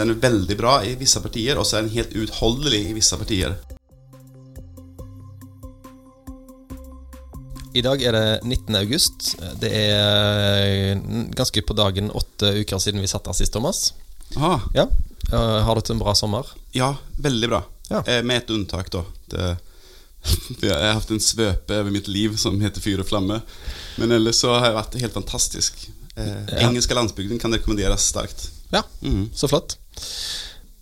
den er veldig bra i visse partier, og så er den helt utholdelig i visse partier. I dag er det 19. august. Det er ganske på dagen åtte uker siden vi satt her sist, Thomas. Ja. Eh, Har du hatt en bra sommer? Ja, veldig bra. Ja. Eh, med et unntak, da. Det, jeg har hatt en svøpe over mitt liv som heter Fyr og flamme. Men ellers så har jeg vært helt fantastisk. Eh, Ja. Engelske landsbygden kan rekommenderes sterkt. Ja, mm. så flott.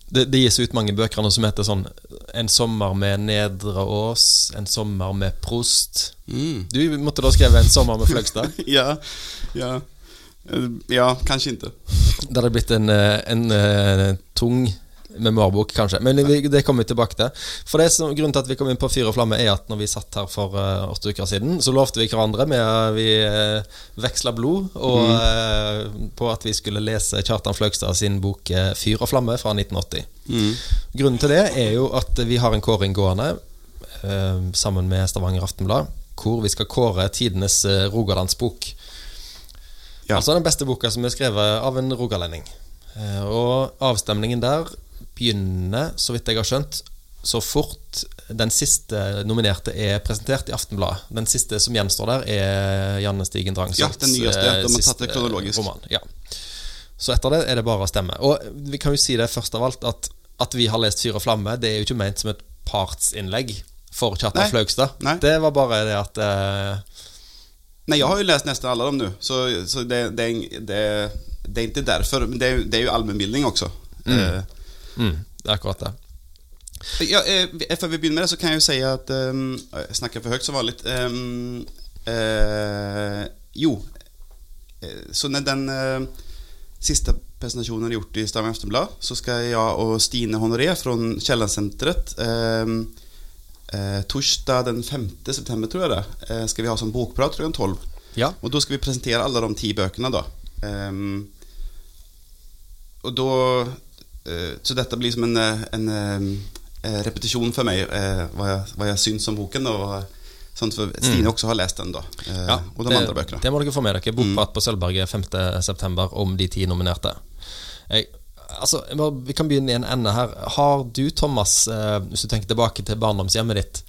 Det, det gis ut mange bøker som heter sånn 'En sommer med Nedre Ås', 'En sommer med Prost'. Mm. Du måtte da skrive 'En sommer med Fløgstad'. Ja, ja. Eh, ja, kanskje ikke. Det hadde blitt en, en, en, eh, tung memoarbok, kanskje. Men vi, det kommer vi tilbake til. For det som, Grunnen til at vi kom inn på Fyr og flamme, er at når vi satt her for uh, åtte uker siden, så lovte vi hverandre med uh, vi uh, veksla blod og, uh, på at vi skulle lese Kjartan Fløgstad sin bok eh, 'Fyr og flamme' fra 1980. Mm. Grunnen til det er jo at vi har en kåring gående eh, sammen med Stavanger Aftenblad, hvor vi skal kåre tidenes eh, Rogalandsbok. Ja. Altså den beste boka som er skrevet av en rogalending. Eh, og avstemningen der begynner, så vidt jeg har skjønt, så fort den siste nominerte er presentert i Aftenbladet. Den siste som gjenstår der, er Janne Stigen Drangsholts Ja, den nyeste. eh, siste roman. Ja. Så etter det er det bare å stemme. Og vi kan jo si det først av alt at, at vi har lest Fyr og flamme, det er jo ikke ment som et partsinnlegg for Kjartan Flaugstad. Det var bare det at eh, Nei, jeg har jo lest nesten alle dem nu. Så, så det, det, det, det er ikke derfor. Men det er det är også. också. Eh, mm, Det er akkurat det. Ja, eh, før vi begynner med det så kan jeg jo si at um, Jeg snakker for høyt som vanlig. Um, eh, Jo Eh, Så når den eh, siste presentationen er gjort i Stavanger Aftenblad Så skal jeg og Stine Honoré fra Kiellandsenteret ehm, eh, Torsdag den 5 september tror jeg det eh, Ska vi ha som bokprat klokka tolv. Ja. Og da skal vi presentere alle de ti bøkene, da. Ehm, och då eh, så dette blir som en, eh, en eh, repetition för mig eh, hva jeg vad jag syns om boken og Sånn, for Stine Stine også har lest den da. Eh, Ja, og de det, andre bøkene. Det må dere få med dere. Bokprat på Sølvberget 5.9. om de ti nominerte. Jeg, altså, jeg må- vi kan begynne i en ende her. Har du, Thomas, eh, hvis du tenker tilbake til barndomshjemmet ditt,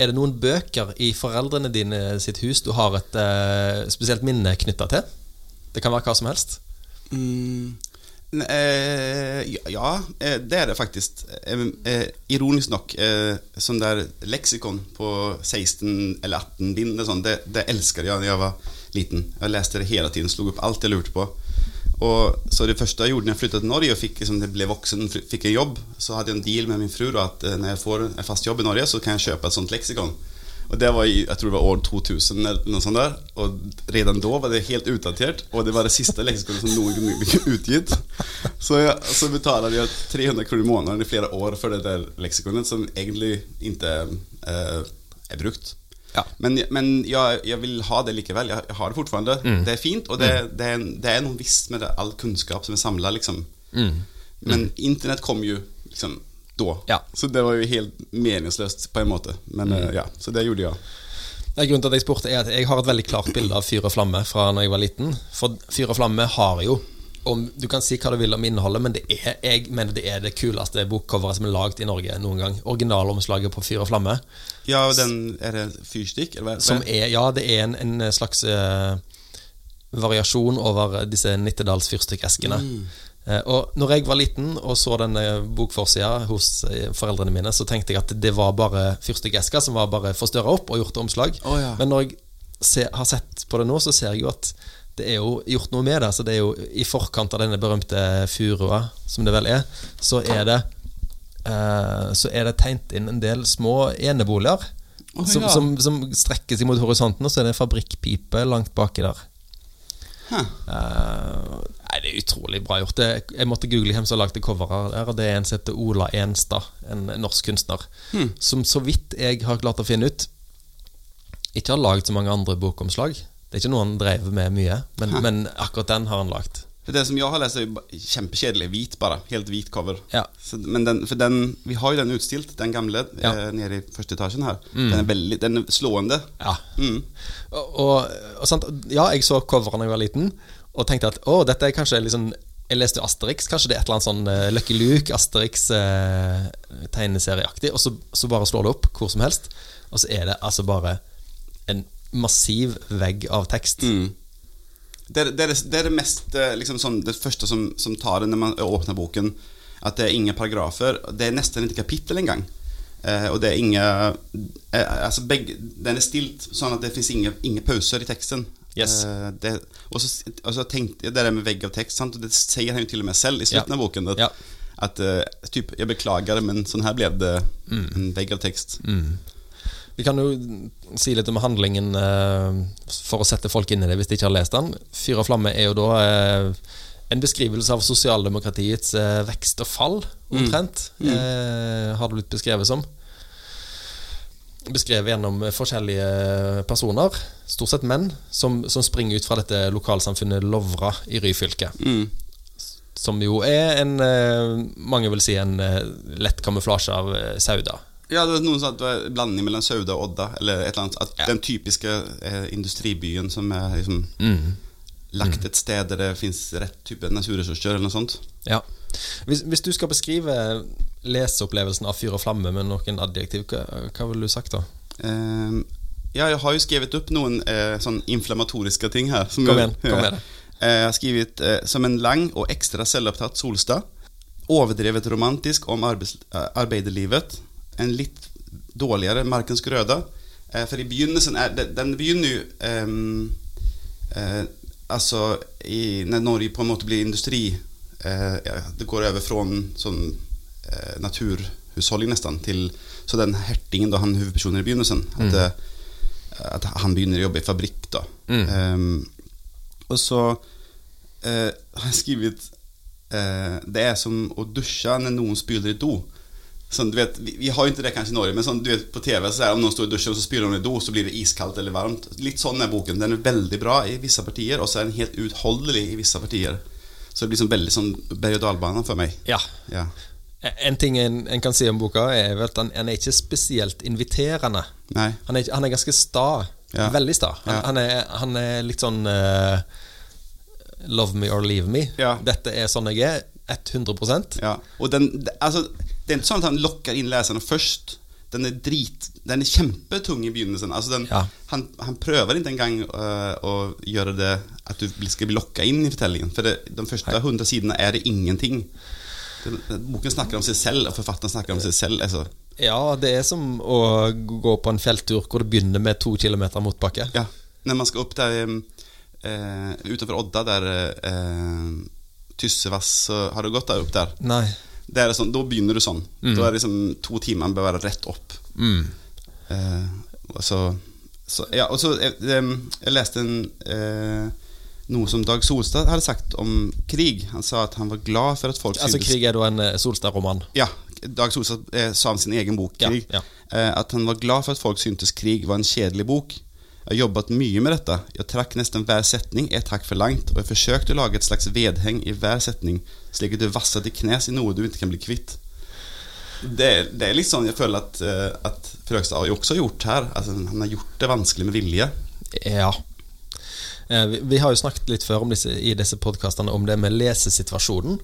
er det noen bøker i foreldrene dine sitt hus du har et eh, spesielt minne knytta til? Det kan være hva som helst. Mm, eh, ja, ja, eh, det er det faktisk. ironisk nok, sånn der eh, lexikon på 16 eller 18 bind och det, det elsket jeg da jeg var liten. Jeg leste det hele tiden, slog opp alt jeg lurte på. Og, så det første jeg gjorde når jeg flyttet til Norge og fikk, liksom, det blev vuxen, fikk en jobb, så hadde jeg en deal med min fru at når jeg får en fast jobb i Norge så kan jeg kjøpe et sånt lexikon. Och det var i, jeg tror det var år 2000 eller noe sånt der. Og redan da var det helt utdatert, og det var det siste leksikonet som noen gang ble utgitt. Så, jag, så betalade jag 300 kroner i måneden i flere år for det der leksikonet, som egentlig ikke eh, er brukt. Ja. Men, men jag, jeg, vil ha det likevel. Jeg, jeg har det fortfarande. Mm. Det er fint og det, det, er, det er noe visst med det, all kunnskap som er samla, liksom. Mm. Men internet kom jo liksom då. Ja. Så det var jo helt meningsløst, på en måte. Men Mm. eh, ja, så det gjorde jeg. Ja, Grunnen til at jeg spurte er at jeg har et veldig klart bilde av Fyr og flamme fra når jeg var liten. For Fyr og flamme har jo om, Du kan si hva du vil om innholdet, men det er, jeg mener det er det kuleste bokcoveret som er lagd i Norge noen gang. Originalomslaget på Fyr og flamme. Ja, den, Er det fyrstikk? Eller hva? Som er, ja, det er en, en slags uh, variasjon over disse Nittedals fyrstikkeskene. Eh, og når jeg var liten og så denne bokforsida hos eh, foreldrene mine, så tenkte jeg at det var bare fyrstikkeska som var bare forstørra opp og gjort omslag. Oh, ja. Men når jeg se, har sett på det nå, så ser jeg jo at det er jo gjort noe med det. Så det er jo i forkant av denne berømte furua, som det vel er, så er det eh, Så er det tegnet inn en del små eneboliger. Som, ja. som, som strekker seg mot horisonten, og så er det en fabrikkpipe langt baki der. Huh. Eh, nei, Det er utrolig bra gjort. Jeg måtte google hvem som lagde coveret der. og Det er en som heter Ola Enstad, en norsk kunstner. Hmm. Som så vidt jeg har klart å finne ut, ikke har lagd så mange andre bokomslag. Det er ikke noe han drev med mye, men, men akkurat den har han lagd. For det som jeg har lest, er kjempekjedelig. Hvit, bare. Helt hvit cover. Ja. Så, men den, for den, vi har jo den utstilt, den gamle, Ja. Mm. eh, nede i første etasjen her. Mm. Den, er veldig, den er slående. Ja. Mm. Og, og, og sant? Ja, jeg så coveret da jeg var liten, og tenkte at å, dette er kanskje liksom Jeg leste jo Asterix, kanskje det er et eller annet sånn uh, Lucky Luke, Asterix uh, tegneserieaktig, og så, så bare slår det opp hvor som helst, og så er det altså bare en massiv vegg av tekst. Mm. Det, det, det, er det mest eh, liksom sånn, Det første som, som tar det når man åpner boken. At det er ingen paragrafer. Det er nesten ikke kapittel engang. Eh, og det er ingen eh, altså Den er stilt sånn at det fins ingen, ingen pauser i teksten. Yes. Eh, det, og så og så tenkte jeg det der med vegg av tekst, sant? det sier han jo til og med selv i slutten Ja. av boken. At, Ja. at uh, typ, jeg beklager, men sånn her ble det en vegg av tekst. Vi kan jo si litt om handlingen uh, for å sette folk inn i det hvis de ikke har lest den. Fyr og flamme er jo da en beskrivelse av sosialdemokratiets vekst og fall, omtrent. Eh, har det blitt beskrevet som. Beskrevet gjennom eh, forskjellige personer, stort sett menn, som, som springer ut fra dette lokalsamfunnet Lovra i Ryfylke. Mm. Som jo er en eh, Mange vil si en eh, lett kamuflasje av Sauda. Ja, det var noen sånn at det var blanding mellom Sauda og Odda. Eller et eller annet, at Ja. Den typiske industribyen som er liksom Mm. lagt et sted der det fins rett type naturressurser, eller noe sånt. Ja. Hvis, hvis du skal beskrive leseopplevelsen av Fyr og flamme med noen adjektiv, hva, hva ville du sagt da? Uh, ja, jeg har jo skrevet opp noen uh, sånn inflammatoriske ting her. Kom igjen, kom det. Eh, jeg har skrevet eh, 'som en lang og ekstra selvopptatt Solstad'. Overdrevet romantisk om arbeids, arbeiderlivet. En litt dårligere Markens Grøda. For i begynnelsen er Den begynner jo um, uh, Altså i, Når Norge på en måte blir industri Uh, Det går over fra sånn eh, naturhusholdning nesten til Så den hertingen, da, han hovedpersonen i begynnelsen at, eh, at han begynner å jobbe i fabrikk, da. Mm. Um, og så eh, har jeg skrevet eh, Det er som å dusje når noen spyler i do. Sånn, du vet, vi, vi har jo ikke det kanskje i Norge, men sånn, du vet, på TV så er det om noen står i dusjen og så spyler de i do, så blir det iskaldt eller varmt. Litt sånn er boken. Den er veldig bra i visse partier, og så er den helt utholdelig i visse partier. Så det blir sånn veldig sånn berg-og-dal-bane for meg. Ja. Ja. En ting en, en kan si om boka, er at han, han er ikke spesielt inviterende. Han er, han er ganske sta. Ja. Veldig sta. Han, Ja. han, er, han er litt sånn uh, Love me or leave me. Ja. Dette er sånn jeg er. 100% Ja, og den, altså, det er ikke sånn at han lokker inn leserne først. Den er drit Den er kjempetung i begynnelsen. Altså den, Ja. han, han prøver ikke engang uh, å gjøre det at du skal bli lokka inn i fortellingen. For det, de første hundre sidene er det ingenting. Boken snakker om seg selv, og forfatteren snakker om seg selv. Altså. Ja, det er som å gå på en fjelltur hvor det begynner med to kilometer motbakke. Ja, når man skal opp der uh, utenfor Odda, der uh, Tyssevass Har du gått der opp der? Nei. Det sånn, da begynner du sånn. Da er det liksom to timer bør være rett opp. Mm. Eh, og så, så Ja, og så eh, Jeg leste en eh, noe som Dag Solstad hadde sagt om krig. Han sa at han var glad for at folk Altså, syntes krig er da en eh, Solstad-roman. Ja, Dag Solstad eh, sa om sin egen bok, Krig. ja. Eh, at han var glad for at folk syntes krig var en kjedelig bok. Jeg har jobbet mye med dette. Jeg trakk nesten hver setning et hakk for langt, og jeg forsøkte å lage et slags vedheng i hver setning, slik at du vasser til knes i noe du ikke kan bli kvitt. Det, det er litt sånn jeg føler at, eh, at Frøkstad har jo også gjort her. Altså, han har gjort det vanskelig med vilje. Ja. Eh, Vi, vi har jo snakket litt før om disse, i disse podkastene om det med lesesituasjonen.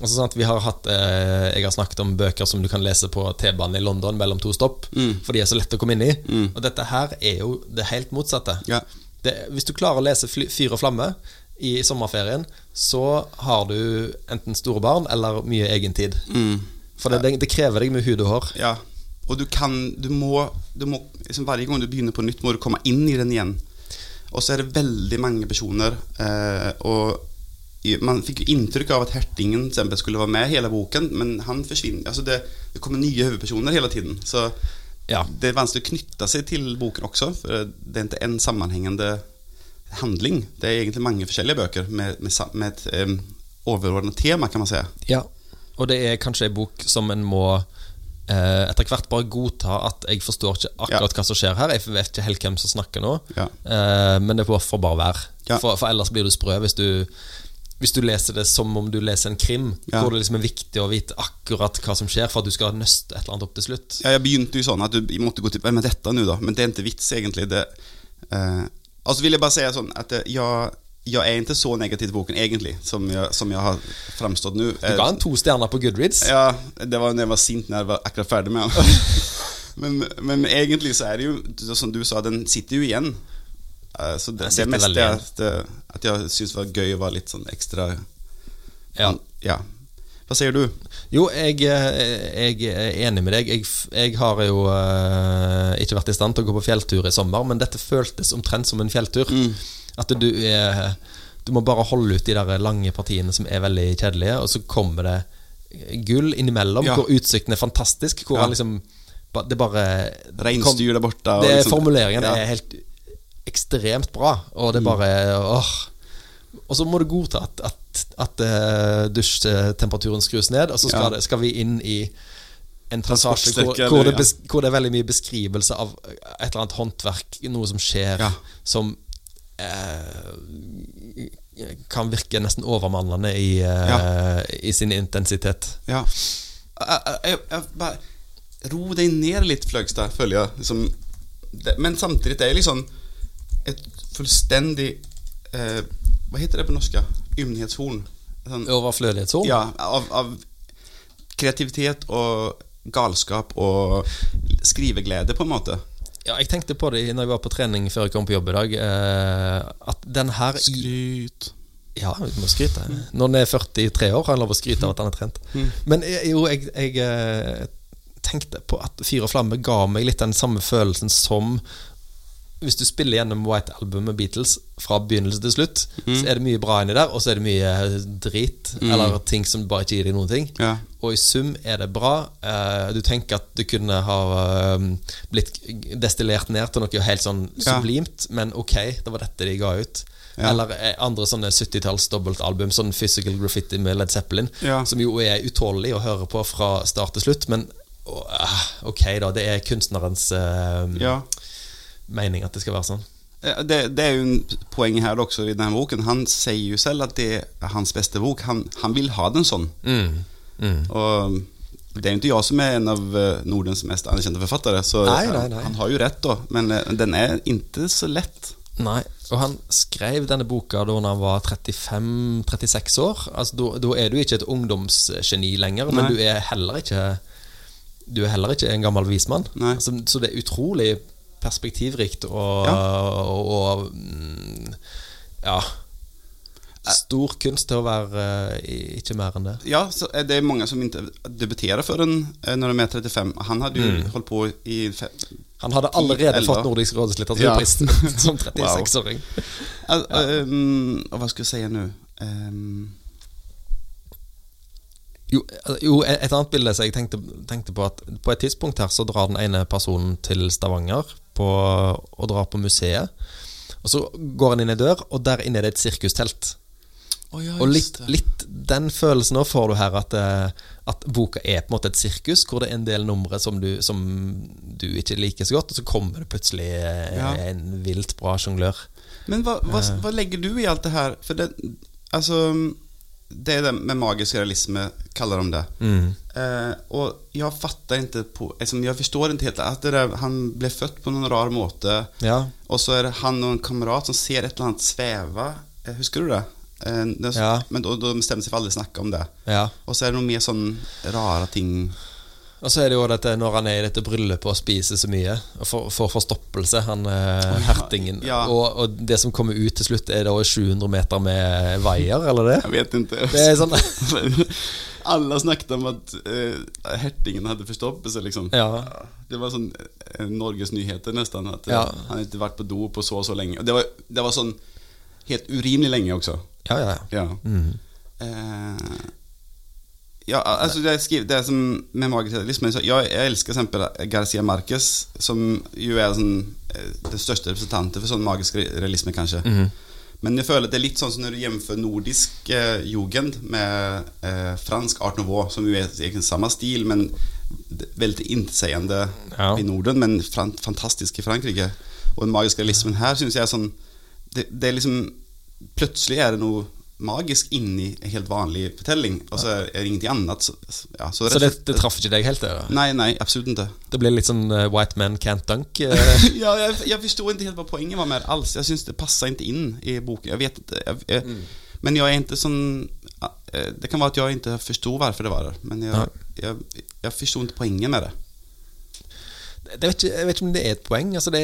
Altså sånn at vi har hatt eh, Jeg har snakket om bøker som du kan lese på T-banen i London mellom to stopp, for de er så lette å komme inn i. Og dette her er jo det helt motsatte. Ja. Det, hvis du klarer å lese fly, Fyr og flamme i sommerferien, så har du enten store barn eller mye egentid. For det, det, det krever deg med hud og hår. Ja, og du kan Du må, du må liksom Hver gang du begynner på nytt, må du komme inn i den igjen. Og så er det veldig mange personer. Eh, og man fikk jo inntrykk av at hertingen eksempel, skulle være med hele boken, men han forsvinner. Altså det, det kommer nye hovedpersoner hele tiden. Så Ja. det er vanskelig å knytte seg til boken også. For det er ikke en sammenhengende handling. Det er egentlig mange forskjellige bøker med, med, med et um, overordnet tema, kan man si. Ja, og det er kanskje en bok som en må eh, etter hvert bare godta at jeg forstår ikke akkurat hva som skjer her. Jeg vet ikke helt hvem som snakker nå, Ja. eh, men det får bare være. Ja. For, for ellers blir du sprø hvis du, hvis du leser det som om du leser en krim, Ja. hvor det liksom er viktig å vite akkurat hva som skjer, for at du skal nøste et eller annet opp til slutt. Ja, jeg begynte jo sånn at du måtte gå til er dette nå, da? Men det er ikke vits, egentlig. Det, eh, altså vil jeg bare si sånn at eh, jeg, er ikke så negativ til boken egentlig som jeg, som jeg har fremstått nå. Du ga en to stjerner på Goodreads. Ja, det var når jeg var sint når jeg var akkurat ferdig med den. men, men egentlig så er det jo, som du sa, den sitter jo igjen. Eh, Så det, det meste er at, eh, at jeg syns var gøy være litt sånn ekstra Ja. ja. Hva sier du? Jo, jeg, eh, jeg er enig med deg. Jeg, jeg har jo uh, ikke vært i stand til å gå på fjelltur i sommer, men dette føltes omtrent som en fjelltur. Mm. At du er Du må bare holde ut de der lange partiene som er veldig kjedelige, og så kommer det gull innimellom, Ja. hvor utsikten er fantastisk. Hvor Ja. han liksom Det bare Reinsdyr der borte. det, liksom- Formuleringen ja. er helt ekstremt bra, og det er bare åh. Og så må du godta at, at, at uh, dusjtemperaturen skrus ned, og så skal, Ja. det, skal vi inn i en passasje hvor, hvor, det hvor det er veldig mye beskrivelse av et eller annet håndverk, noe som skjer, Ja. som kan virke nesten overmannende i, eh, i sin intensitet. Ja. Jeg, jeg, bare Ro deg ned litt, Fløgstad, føler jeg. Liksom, men samtidig er det liksom et fullstendig eh, Hva heter det på norsk? Ymnighetshorn. Sånn, Overflødighetshorn? ja, av, av kreativitet og galskap og skriveglede, på en måte. Ja, jeg tenkte på det når jeg var på trening før jeg kom på jobb i dag. Eh, at den her Skryt. Ja, vi må skryte. Når han er 43 år, har han lov å skryte av at han er trent. Men eh, jo, jeg, jeg eh, tenkte på at og flamme ga meg litt den samme følelsen som hvis du spiller gjennom White Album med Beatles fra begynnelse til slutt, så er det mye bra inni der, og så er det mye drit, eller ting som bare ikke gir deg noen ting. Ja. Og i sum er det bra. Eh, du tenker at det kunne ha eh, blitt destillert ned til noe helt sånn Ja. sublimt, men ok, det var dette de ga ut. Ja. Eller eh, andre sånne 70-talls dobbeltalbum, sånn Physical Graffiti med Led Zeppelin, Ja. som jo er utålelig å høre på fra start til slutt, men ok, da. Det er kunstnerens eh, Ja. Mening at det skal være sånn. Det, det er jo en poeng her også i denne boken. Han sier jo selv at det er hans beste bok. Han, han vil ha den sånn. Mm. Mm. Og det er jo ikke jeg som er en av eh, Nordens mest anerkjente forfattere, så Nei, nei, nei. Han, har jo rett, da. Men eh, den er ikke så lett. Nei, og han skrev denne boka da han var 35-36 år. Altså, da, da er du ikke et ungdomsgeni lenger, men du er heller ikke Du er heller ikke en gammel vismann. Altså, så det er utrolig perspektivrikt og, og, og mm, Ja. Stor kunst til å være eh, ikke mer enn det. Ja, så er det mange som ikke debuterer før en, eh, når de er 35. Han hadde jo Mm. holdt på i fe, Han hadde allerede 10, fått Nordisk råds litteraturpris som 36-åring. Wow. ja. um, og hva skal jeg si nå? um. Jo, jo, et annet bilde som jeg tenkte, tenkte på at På et tidspunkt her så drar den ene personen til Stavanger på, og drar på museet. Og så går han inn i dør, og der inne er det et sirkustelt. og litt, litt den følelsen òg får du her, at, eh, at boka er på en måte et sirkus, hvor det er en del numre som du, som du ikke liker så godt, og så kommer det plutselig eh, Ja. en vilt bra sjonglør. Men hva, hva, hva legger du i alt det her? For det, altså, det er det med magisk realisme, kaller de det. Mm. Eh, og jeg fatter ikke på liksom, Jeg forstår ikke helt at det der, Han ble født på noen rar måte, Ja. og så er det han og en kamerat som ser et eller annet sveve. Eh, husker du det? Eh, det Ja. Men da, da bestemmer de seg for aldri å snakke om det. ja. Og så er det noe mer sånn rare ting Og så er det jo dette når han er i dette bryllupet og spiser så mye, og får, får forstoppelse, han eh, hertingen. Ja. Og, og det som kommer ut til slutt, er da 700 meter med vaier, eller det? Jeg vet ikke. Det er sånn Alle snakket om at eh, hertingen hadde forstoppelse, liksom. Ja. Det var sånn eh, Norges nyheter nesten. At eh, Ja. han hadde ikke vært på do på så og så lenge. Og det var, det var sånn helt urimelig lenge også. Ja, ja, ja. Ja. Mm. Eh, ja, altså det, skriver, skriv, det som med magisk realisme Jeg, elsker eksempel Garcia Marquez, som jo er sånn, den største representanten for sånn magisk realisme, kanskje. Men jeg føler det er litt sånn som når du jevnfører nordisk eh, jugend med eh, fransk art nouveau, som jo er egentlig samme stil, men veldig intetsigende Ja. i Norden, men fantastisk i Frankrike. Og den magiske realismen her syns jeg er sånn det, det er liksom Plutselig er det noe magisk inn i en helt vanlig fortelling, og så er det ingenting annet. Så, ja, så, Så det, det traff ikke deg helt, det? da? Nei, nei, absolutt ikke. Det ble litt sånn uh, White Man Can't Dunk? Uh. ja, jeg, jeg forstod ikke helt hva poenget var med det alls. Jeg syns det passet ikke inn i boken. Jeg vet ikke jeg, jeg, Men jeg er ikke sånn eh, Det kan være at jeg ikke forsto hvorfor det var der, men jeg, jeg, jeg forsto ikke poenget med det. Det vet ikke, jeg vet ikke om det er et poeng. Altså det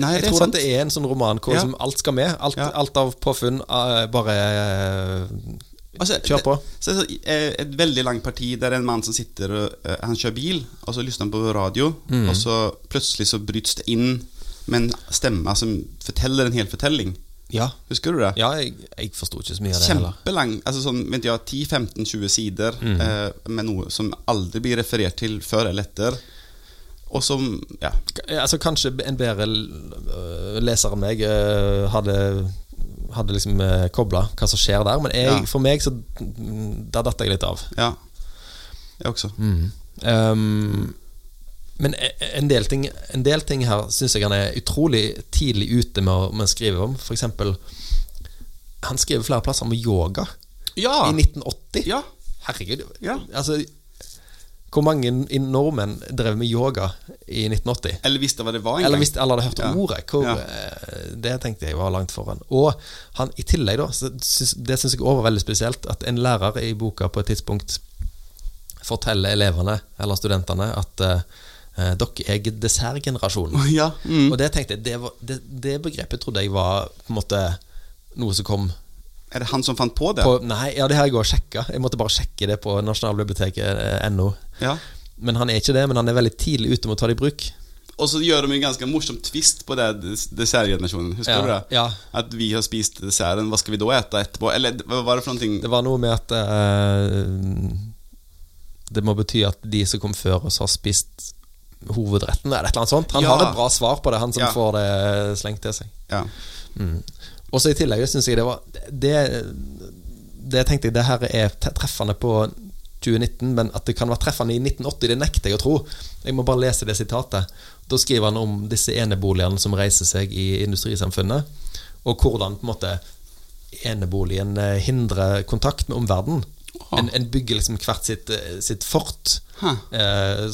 Nei, jeg det tror sant. at det er en sånn roman hvor Ja. som alt skal med. Alt, Ja. alt av påfunn eh, bare eh, Altså, Kjør på. Det, så, eh, et veldig langt parti der en mann som sitter og Han kjører bil, og så lytter han på radio, Mm. og så plutselig så brytes det inn med en stemme som forteller en hel fortelling. Ja, Husker du det? ja jeg, jeg forsto ikke så mye av det. Kjempelang. Altså sånn, jeg, 10-15-20 sider Mm. eh, med noe som aldri blir referert til før eller etter. Og som Ja. Altså Kanskje en bedre øh, leser enn meg øh, hadde Hadde liksom uh, kobla hva som skjer der. Men jeg, Ja. for meg så mm, Der datt jeg litt av. ja. Jeg også. Um, men e- en del ting, en del ting her syns jeg han er utrolig tidlig ute med å, med å skrive om. For eksempel Han skriver flere plasser om yoga Ja! i 1980. ja. Herregud. Ja. Altså Hvor mange nordmenn drev med yoga i 1980? Eller visste hva det var Eller visste, eller, hadde hørt Ja. ordet. Hvor, Ja. eh, Det tenkte jeg var langt foran. Og han, i tillegg, da så syns- Det syns jeg også var veldig spesielt. At en lærer i boka på et tidspunkt forteller elevene, eller studentene, at eh, dere er dessertgenerasjonen. Ja. Mm. Og det tenkte jeg det, var, det, det begrepet trodde jeg var på en måte noe som kom Er det han som fant på det? på Nei, ja, det har jeg òg sjekka. Jeg måtte bare sjekke det på nasjonalbiblioteket.no. Ja. Men han er ikke det, men han er veldig tidlig ute med å ta det i bruk. Og så gjør de en ganske morsom twist på det des- dessertgenerasjonen. Husker Ja, du det? ja. At vi har spist desserten, hva skal vi da ete etterpå? Eller hva var det for noen ting? Det var noe med at uh, Det må bety at de som kom før oss, har spist hovedretten, eller et eller annet sånt. Han Ja. har et bra svar på det, han som får det slengt til seg. Ja. Mm. Og så i tillegg syns jeg det var det, det tenkte jeg det her er treffende på 2019, men at det kan være treffende i 1980, det nekter jeg å tro. Jeg må bare lese det sitatet. Da skriver han om disse eneboligene som reiser seg i industrisamfunnet, og hvordan på en måte eneboligen eh, hindrer kontakt med omverdenen. En, en bygger liksom hvert sitt, eh, sitt fort. Eh,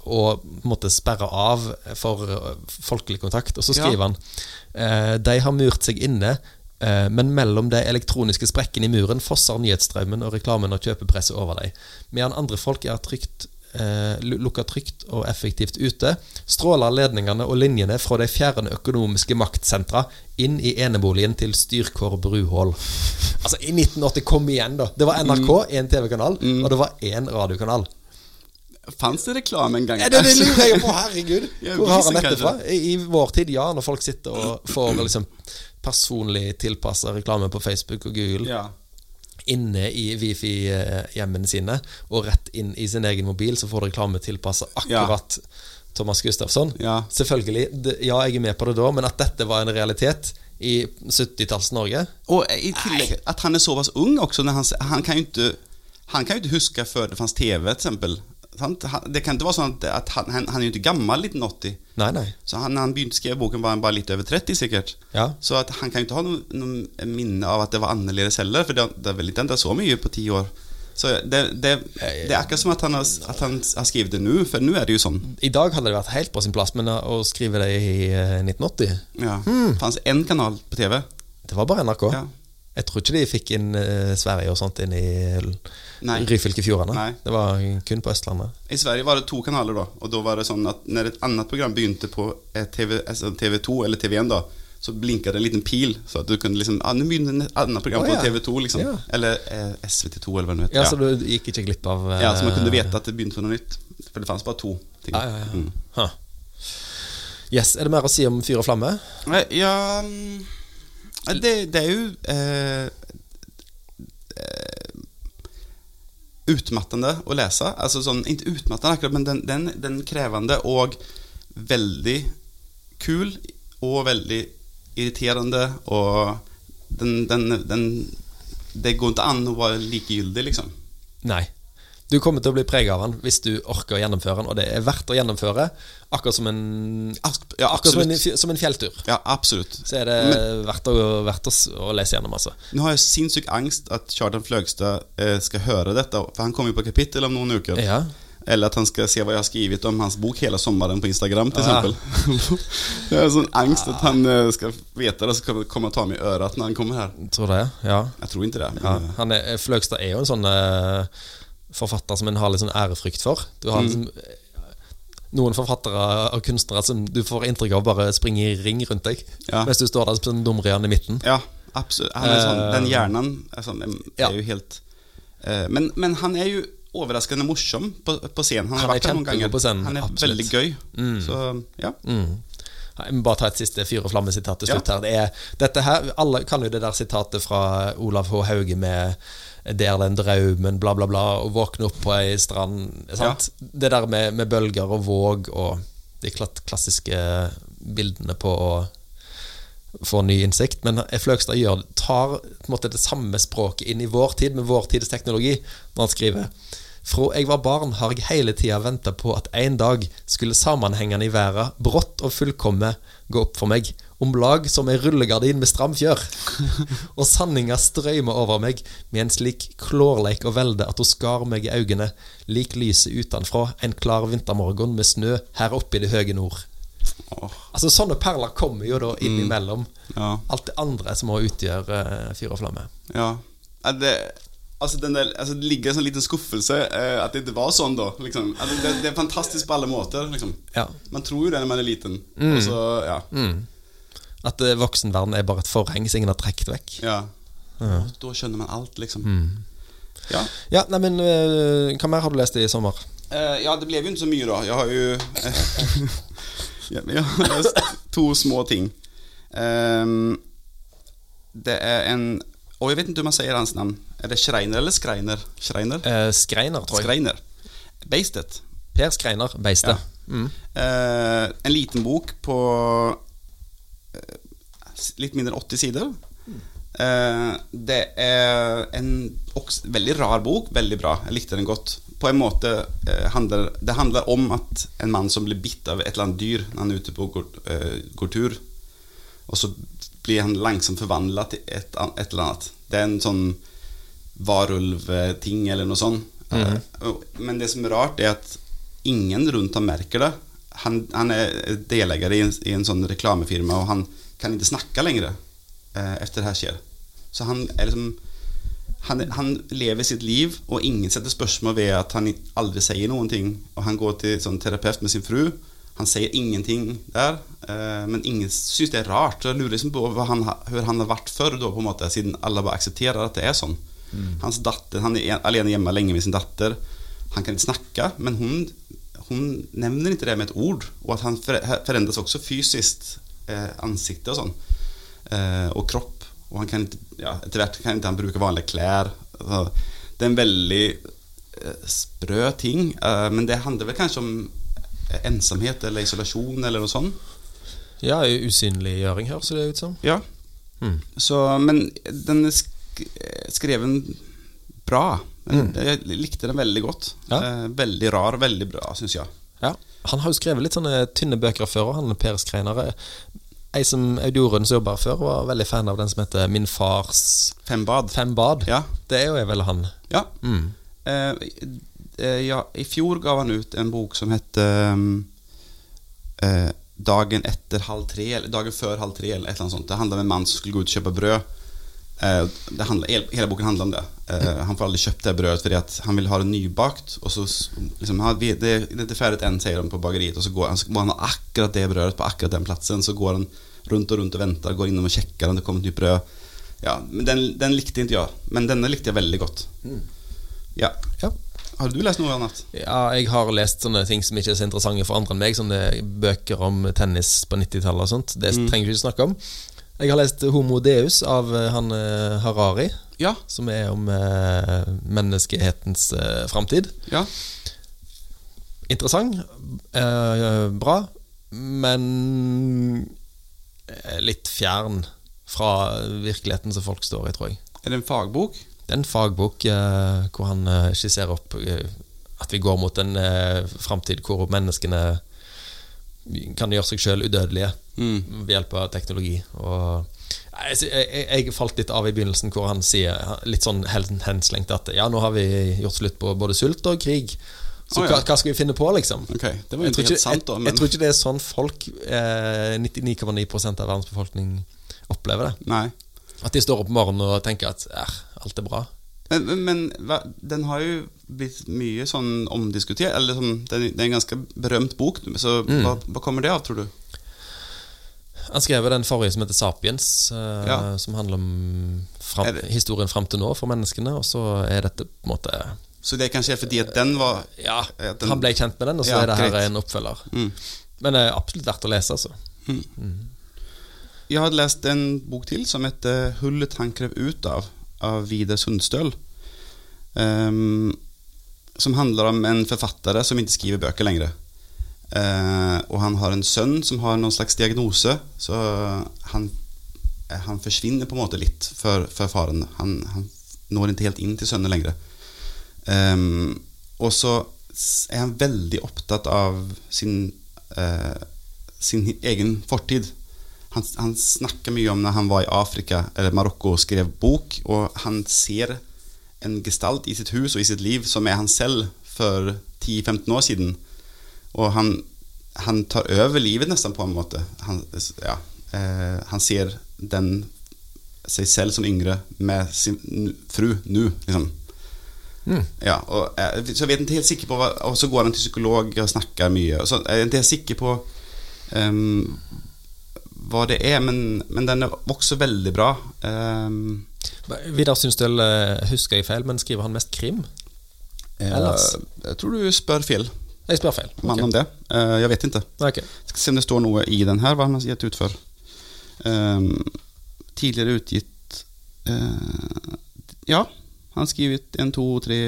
og på en måte sperre av for eh, folkelig kontakt. Og så Ja. skriver han eh, De har murt seg inne, eh, men mellom de elektroniske sprekkene i muren fosser nyhetsstrømmen og reklamen og kjøpepresset over dem. Medan andre folk er trygt eh, lukka trygt og effektivt ute, stråler ledningene og linjene fra de fjerne økonomiske maktsentra inn i eneboligen til Styrkår Bruhål. Altså, i 1980, kom igjen, da! Det var NRK, én TV-kanal, og det var én radiokanal. Fanns det reklame en gang? Ja, det, det lurer jeg på, herregud. Hvor har han dette fra? I, vår tid, ja, når folk sitter og får liksom personlig tilpassa reklame på Facebook og Google Ja. inne i Wifi-hjemmene sine, og rett inn i sin egen mobil, så får du reklame tilpassa akkurat Thomas Gustafsson. Ja. Selvfølgelig. Ja, jeg er med på det da, men at dette var en realitet i 70-talls-Norge Og i tillegg at han er såpass ung også. När han, han, kan jo ikke, han kan jo ikke huske før det fanns TV, eksempel. Sant? Det kan ikke være sånn at, at han, han, er jo ikke gammel 1980. Nei, nei. Så han, han begynte å skrive boken, var han bare litt over 30, sikkert. Ja. Så at han kan jo ikke ha noe, noe minne av at det var annerledes heller, for det, det er vel ikke endret så mye på ti år. Så det, det, det er akkurat som at han har, at han har skrevet det nå, for nå er det jo sånn. I dag hadde det vært helt på sin plass, men å skrive det i eh, 1980 Ja. Det fanns en kanal på TV. Det var bare NRK. Ja. Jeg tror ikke de fikk inn eh, Sverige og sånt inn i Nei. Ryfylke-fjordene. Nei. Det var kun på Østlandet. I Sverige var det to kanaler da, og da var det sånn at når et annet program begynte på eh, TV, altså TV2 eller TV1 da, så blinket det en liten pil, så at du kunne liksom, ah, nå begynner et annet program på ja. TV2 liksom, Ja. eller eh, SVT2 eller hva det heter. Ja, Så du gikk ikke glipp av eh, Ja, så man kunne vite at det begynte på noe nytt, for det fanns bare to ting. Ah, ja, ja. Mm. Huh. Yes, Er det mer å si om Fyr og flamme? Nei, Ja, det, det er jo eh, eh, utmattende å lese. Altså sånn, ikke utmattende akkurat, men den, den, den krevende og veldig kul og veldig irriterende og den, den, den Det går ikke an å være likegyldig, liksom. Nei. Du kommer til å bli prega av den hvis du orker å gjennomføre den, og det er verdt å gjennomføre. Akkurat som en, Ja, akkurat som en, som en fjelltur. Ja, absolutt. Så er det verdt, å, verdt å, å lese gjennom, altså. Nå har jeg sinnssyk angst at Kjartan Fløgstad eh, skal høre dette, for han kommer jo på kapittel om noen uker. Ja. Eller at han skal se hva jeg har skrevet om hans bok hele sommeren på Instagram, til Ah. jeg har sånn angst at han eh, skal vite det, så kommer kommer ta meg i øret når han kommer her. Tror det, ja. Jeg tror ikke det. ja. Eh, Han er, Fløgstad er jo en sånn eh, forfatter som en har litt sånn ærefrykt for. Du har liksom eh, noen forfattere og kunstnere som du får inntrykk av bare springer i ring rundt deg. Ja. Mens du står der som sånn dumrian i midten. ja, absolutt. Han sånn, Eh, den hjernen er, sånn, er ja. jo helt uh, men, men han er jo overraskende morsom på, på scenen. Han Han er scenen, Han er absolutt. veldig gøy. Mm. Så ja. Mm. Jeg må bare ta et siste fyr og flamme-sitat til slutt. Ja. her Det er, dette her, Alle kan jo det der sitatet fra Olav H. Hauge med 'Det er den draumen', bla, bla, bla, og våkne opp på ei strand. Sant? Det der med, med bølger og våg og de klassiske bildene på å få ny innsikt. Men Fløgstad gjør, tar måte det samme språket inn i vår tid, med vår tids teknologi, når han skriver fra jeg var barn har jeg hele tida venta på at en dag skulle sammenhengene i verden brått og fullkomme gå opp for meg, om lag som ei rullegardin med stram fjør. og sanninga strøymer over meg med en slik klårleik og velde at hun skar meg i øynene, lik lyset utenfra en klar vintermorgen med snø her oppe i det høye nord. Oh. Altså Sånne perler kommer jo da innimellom ja. alt det andre som må utgjøre uh, fyr og flamme. Ja. Det, altså den der, altså det ligger en sånn liten skuffelse eh, at det ikke var sånn, da. Liksom. Altså det, det er fantastisk på alle måter. Liksom. Ja. Man tror jo det når man er liten. Og så, ja. Mm. At uh, voksenverden er bare et forheng som ingen har trukket vekk. ja. Ja. Da skjønner man alt, liksom. Ja. Ja, nei, men eh, Hva mer har du lest i sommer? Uh, ja, det ble jo ikke så mye, da. Jeg har jo ja, Jeg har lest to små ting. Um, det er en Og jeg vet ikke om man sier hans navn. Er det Schreiner eller Skreiner? Schreiner? Uh, Skreiner, tror jeg. Skreiner. Beistet. Per Skreiner, Beistet. Ja. Mm. Eh, en liten bok på eh, litt mindre enn 80 sider. Eh, det er en veldig rar bok. Veldig bra. Jeg likte den godt. På en måte eh, handler Det handler om at en mann som blir bitt av et eller annet dyr når han er ute på går, eh, går tur, og så blir han langsomt forvandla til et, et eller annet. Det er en sånn varulvting eller noe sånt. Eh, og- men det som er rart, er at ingen rundt ham merker det. Han, han er delägare i en, i en sånn reklamefirma, og han kan ikke snakke längre eh, efter det her skjer. Så han er liksom han, han lever sitt liv, og ingen setter spørsmål ved at han aldri sier noen ting. Og han går til sånn terapeut med sin fru. Han sier ingenting der, eh, men ingen syns det er rart. Jeg lurer liksom på han, hvordan han har vært før, da, på en måte, siden alle bare aksepterer at det er sånn. Hans datter, Han er alene hjemme lenge med sin datter. Han kan ikke snakke, men hun, hun nevner ikke det med et ord. Og at han for- forandres også fysisk, eh, ansikte og sånn. Eh, og kropp. Og han kan ja, etter hvert kan ikke han bruke vanlige klær. Altså, det er en veldig eh, sprø ting, eh, men det handler vel kanskje om eh, ensomhet eller isolasjon eller noe sånt. Ja, usynliggjøring høres det ut som. Ja. Mm. Så, men den er sk skreven bra. Jeg likte den veldig godt. Ja. Eh, veldig rar, veldig bra, syns jeg. Ja. Han har jo skrevet litt sånne tynne bøker før, og han Per Skreinar. Ei som Audorun som jobba før, var veldig fan av den som heter Min fars Fem bad. Fem bad. Ja. Det er jo vel han. ja. Mm. Eh, eh, ja, I fjor gav han ut en bok som heter eh, Dagen etter halv tre, eller dagen før halv tre, eller et eller annet sånt. Det handler om en mann som skulle gå ut og kjøpe brød. Eh, det handler, hele boken handler om det. Eh, han får aldri kjøpt det brødet fordi at han vil ha det nybakt. Og så liksom, det, det er ikke ferdig ennå, sier de på bakeriet. Og så går han, så han ha akkurat det brødet på akkurat den plassen. Så går han rundt og rundt og venter, går innom og sjekker om det kommer et nytt brød. Ja, men den, den likte ikke jeg, men denne likte jeg veldig godt. Ja. Ja. Har du lest noe annet? Ja, jeg har lest sånne ting som ikke er så interessante for andre enn meg. Sånne bøker om tennis på 90-tallet og sånt. Det trenger vi ikke snakke om. Jeg har lest Homo Deus av eh, han eh, Harari, Ja. som er om eh, menneskehetens eh, framtid. ja. Interessant. Eh, bra. Men eh, litt fjern fra virkeligheten som folk står i, tror jeg. Er det en fagbok? Det er en fagbok eh, hvor han skisserer opp at vi går mot en eh, framtid hvor menneskene kan gjøre seg sjøl udødelige Mm. ved hjelp av teknologi. Og jeg, jeg, jeg falt litt av i begynnelsen hvor han sier litt sånn hen- henslengt at ja, nå har vi gjort slutt på både sult og krig. Så oh, ja. hva, hva skal vi finne på, liksom? Okay, det var Jeg tror, ikke sant, da. Men, jeg tror ikke det er sånn folk, eh, 99,9 av verdens befolkning, opplever det. Nei. At de står opp om morgenen og tenker at eh, alt er bra. Men, men- hva, den har jo blitt mye sånn omdiskutert. Eller sånn, det, er, en ganske berømt bok. Så Mm. hva, hva kommer det av, tror du? Han skrev den forrige som heter Sapiens, uh, Ja. som handler om fram, historien fram til nå for menneskene. Og så er dette på en måte Så det er kanskje fordi at den var Ja, den- han ble kjent med den, og så Ja, er det her greit. en oppfølger. mm. Men det er absolutt verdt å lese, altså. Jeg hadde lest en bok til som heter 'Hullet han krev ut av' av Vidar Sundstøl. Um, som handler om en forfatter som ikke skriver bøker lenger. Uh, og han har en sønn som har noen slags diagnose, så han, han forsvinner på en måte litt for, for faren. Han, han når ikke helt inn til sønnen lenger. Um, og så er han veldig opptatt av sin, uh, sin egen fortid. Han, han snakker mye om når han var i Afrika eller Marokko og skrev bok, og han ser en gestalt i sitt hus og i sitt liv som er han selv for 10-15 år siden. Og han, han tar over livet nesten på en måte. Han, ja, eh, han ser den seg selv som yngre med sin fru nå, liksom. Mm. Ja, og, eh, så jeg vet ikke helt sikker på hva, Og så går han til psykolog og snakker mye. Så jeg er ikke helt sikker på ehm, hva det er, men, men den vokser veldig bra. Ehm, Vidar Sundstøl eh, husker jeg feil, men skriver han mest krim? Ellers? eh, jeg tror du spør feil Jeg spør feil. mann om det. Uh, jeg vet ikke. Okay. Skal se om det står noe i den her, hva han har gitt ut for. Um, tidligere utgitt uh, Ja, han har skrevet en, to, tre,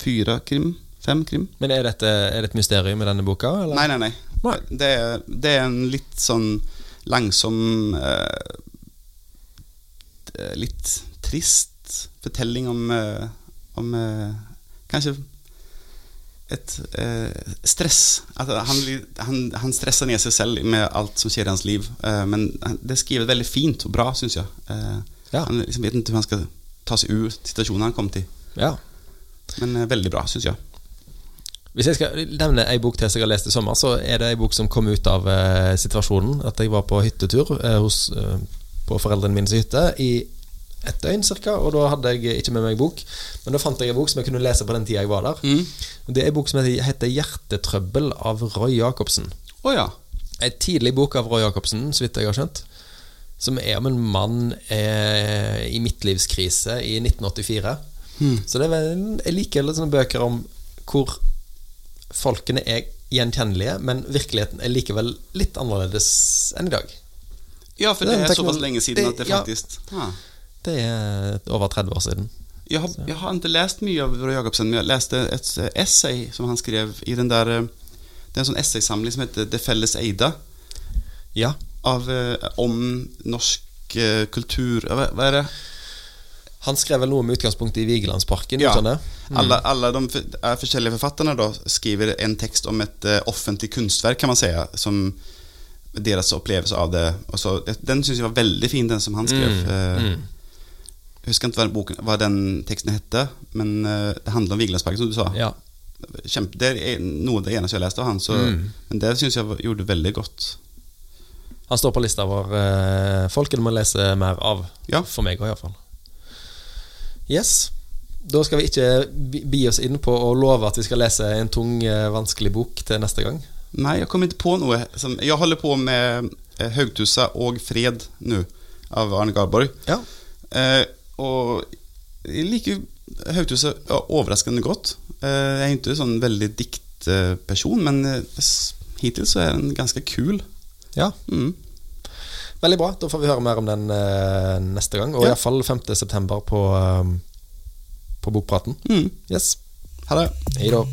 fire krim. Fem krim. Men er, dette, er det et mysterium i denne boka? Eller? Nei, nei, nei. Nei. Det, er, det er en litt sånn langsom eh, Litt trist fortelling om, eh, om eh, Kanskje et eh, stress. At han, han, han stresser ned seg selv med alt som skjer i hans liv. Eh, men det er skrevet veldig fint og bra, syns jeg. Eh, Ja. Han liksom vet ikke hvordan han skal ta seg ut situasjonen han kom til. Ja. Men eh, veldig bra, syns jeg. Hvis jeg skal nevne ei bok til som jeg har lest i sommer, så er det ei bok som kom ut av eh, situasjonen. At jeg var på hyttetur eh, hos, eh, på foreldrene mine sin hytte i et døgn ca. Og da hadde jeg ikke med meg bok. Men da fant jeg en bok som jeg kunne lese på den tida jeg var der. Mm. Det er en bok som heter, 'Hjertetrøbbel' av Roy Jacobsen. Oh, ja. Ei tidlig bok av Roy Jacobsen, så vidt jeg har skjønt. Som er om en mann eh, i midtlivskrise i 1984. Så det er jeg liker litt sånne bøker om hvor folkene er gjenkjennelige, men virkeligheten er likevel litt annerledes enn i dag. Ja, for Det det er såpass lenge siden det- at det faktisk ja, Det er over 30 år siden. jeg, har, jeg har ikke lest mye av Roy Jacobsen, men jeg leste et essay som han skrev i den der eh, Det er en sånn essaysamling som heter 'Det felles eida', Ja. av, eh, om norsk eh, kultur hva er det? Han skrev vel noe med utgangspunkt i Vigelandsparken? Ja. Mm. Alle, alle de f- er forskjellige forfatterne da skriver en tekst om et uh, offentlig kunstverk, kan man si, som deres opplevelse av det. Så, den syns jeg var veldig fin, den som han skrev. Mm, Uh, mm. Jeg husker ikke hva, boken, hva den teksten hette, men uh, det handler om Vigelandsparken, som du sa. Ja. Kjempe, det er noe av det eneste jeg har lest av han, så, Mm. men det syns jeg gjorde veldig godt. Han står på lista vår. folk det må lese mer av. Ja. For meg òg, iallfall. Yes. Da skal vi ikke bi- oss inn på å love at vi skal lese en tung, eh, vanskelig bok til neste gang. Nei, jeg kommer ikke på noe. Jeg holder på med eh, 'Haugtussa og fred' nå, av Arne Garborg. Ja. Eh, og jeg liker Haugtussa overraskende godt. Eh, jeg er ikke sånn veldig diktperson, men hittil så er den ganske kul. ja. Mm. Veldig bra. Da får vi høre mer om den uh, neste gang. Og Ja. iallfall 5. september på, eh, på Bokpraten. Mm. Yes. Ha det. Hei da.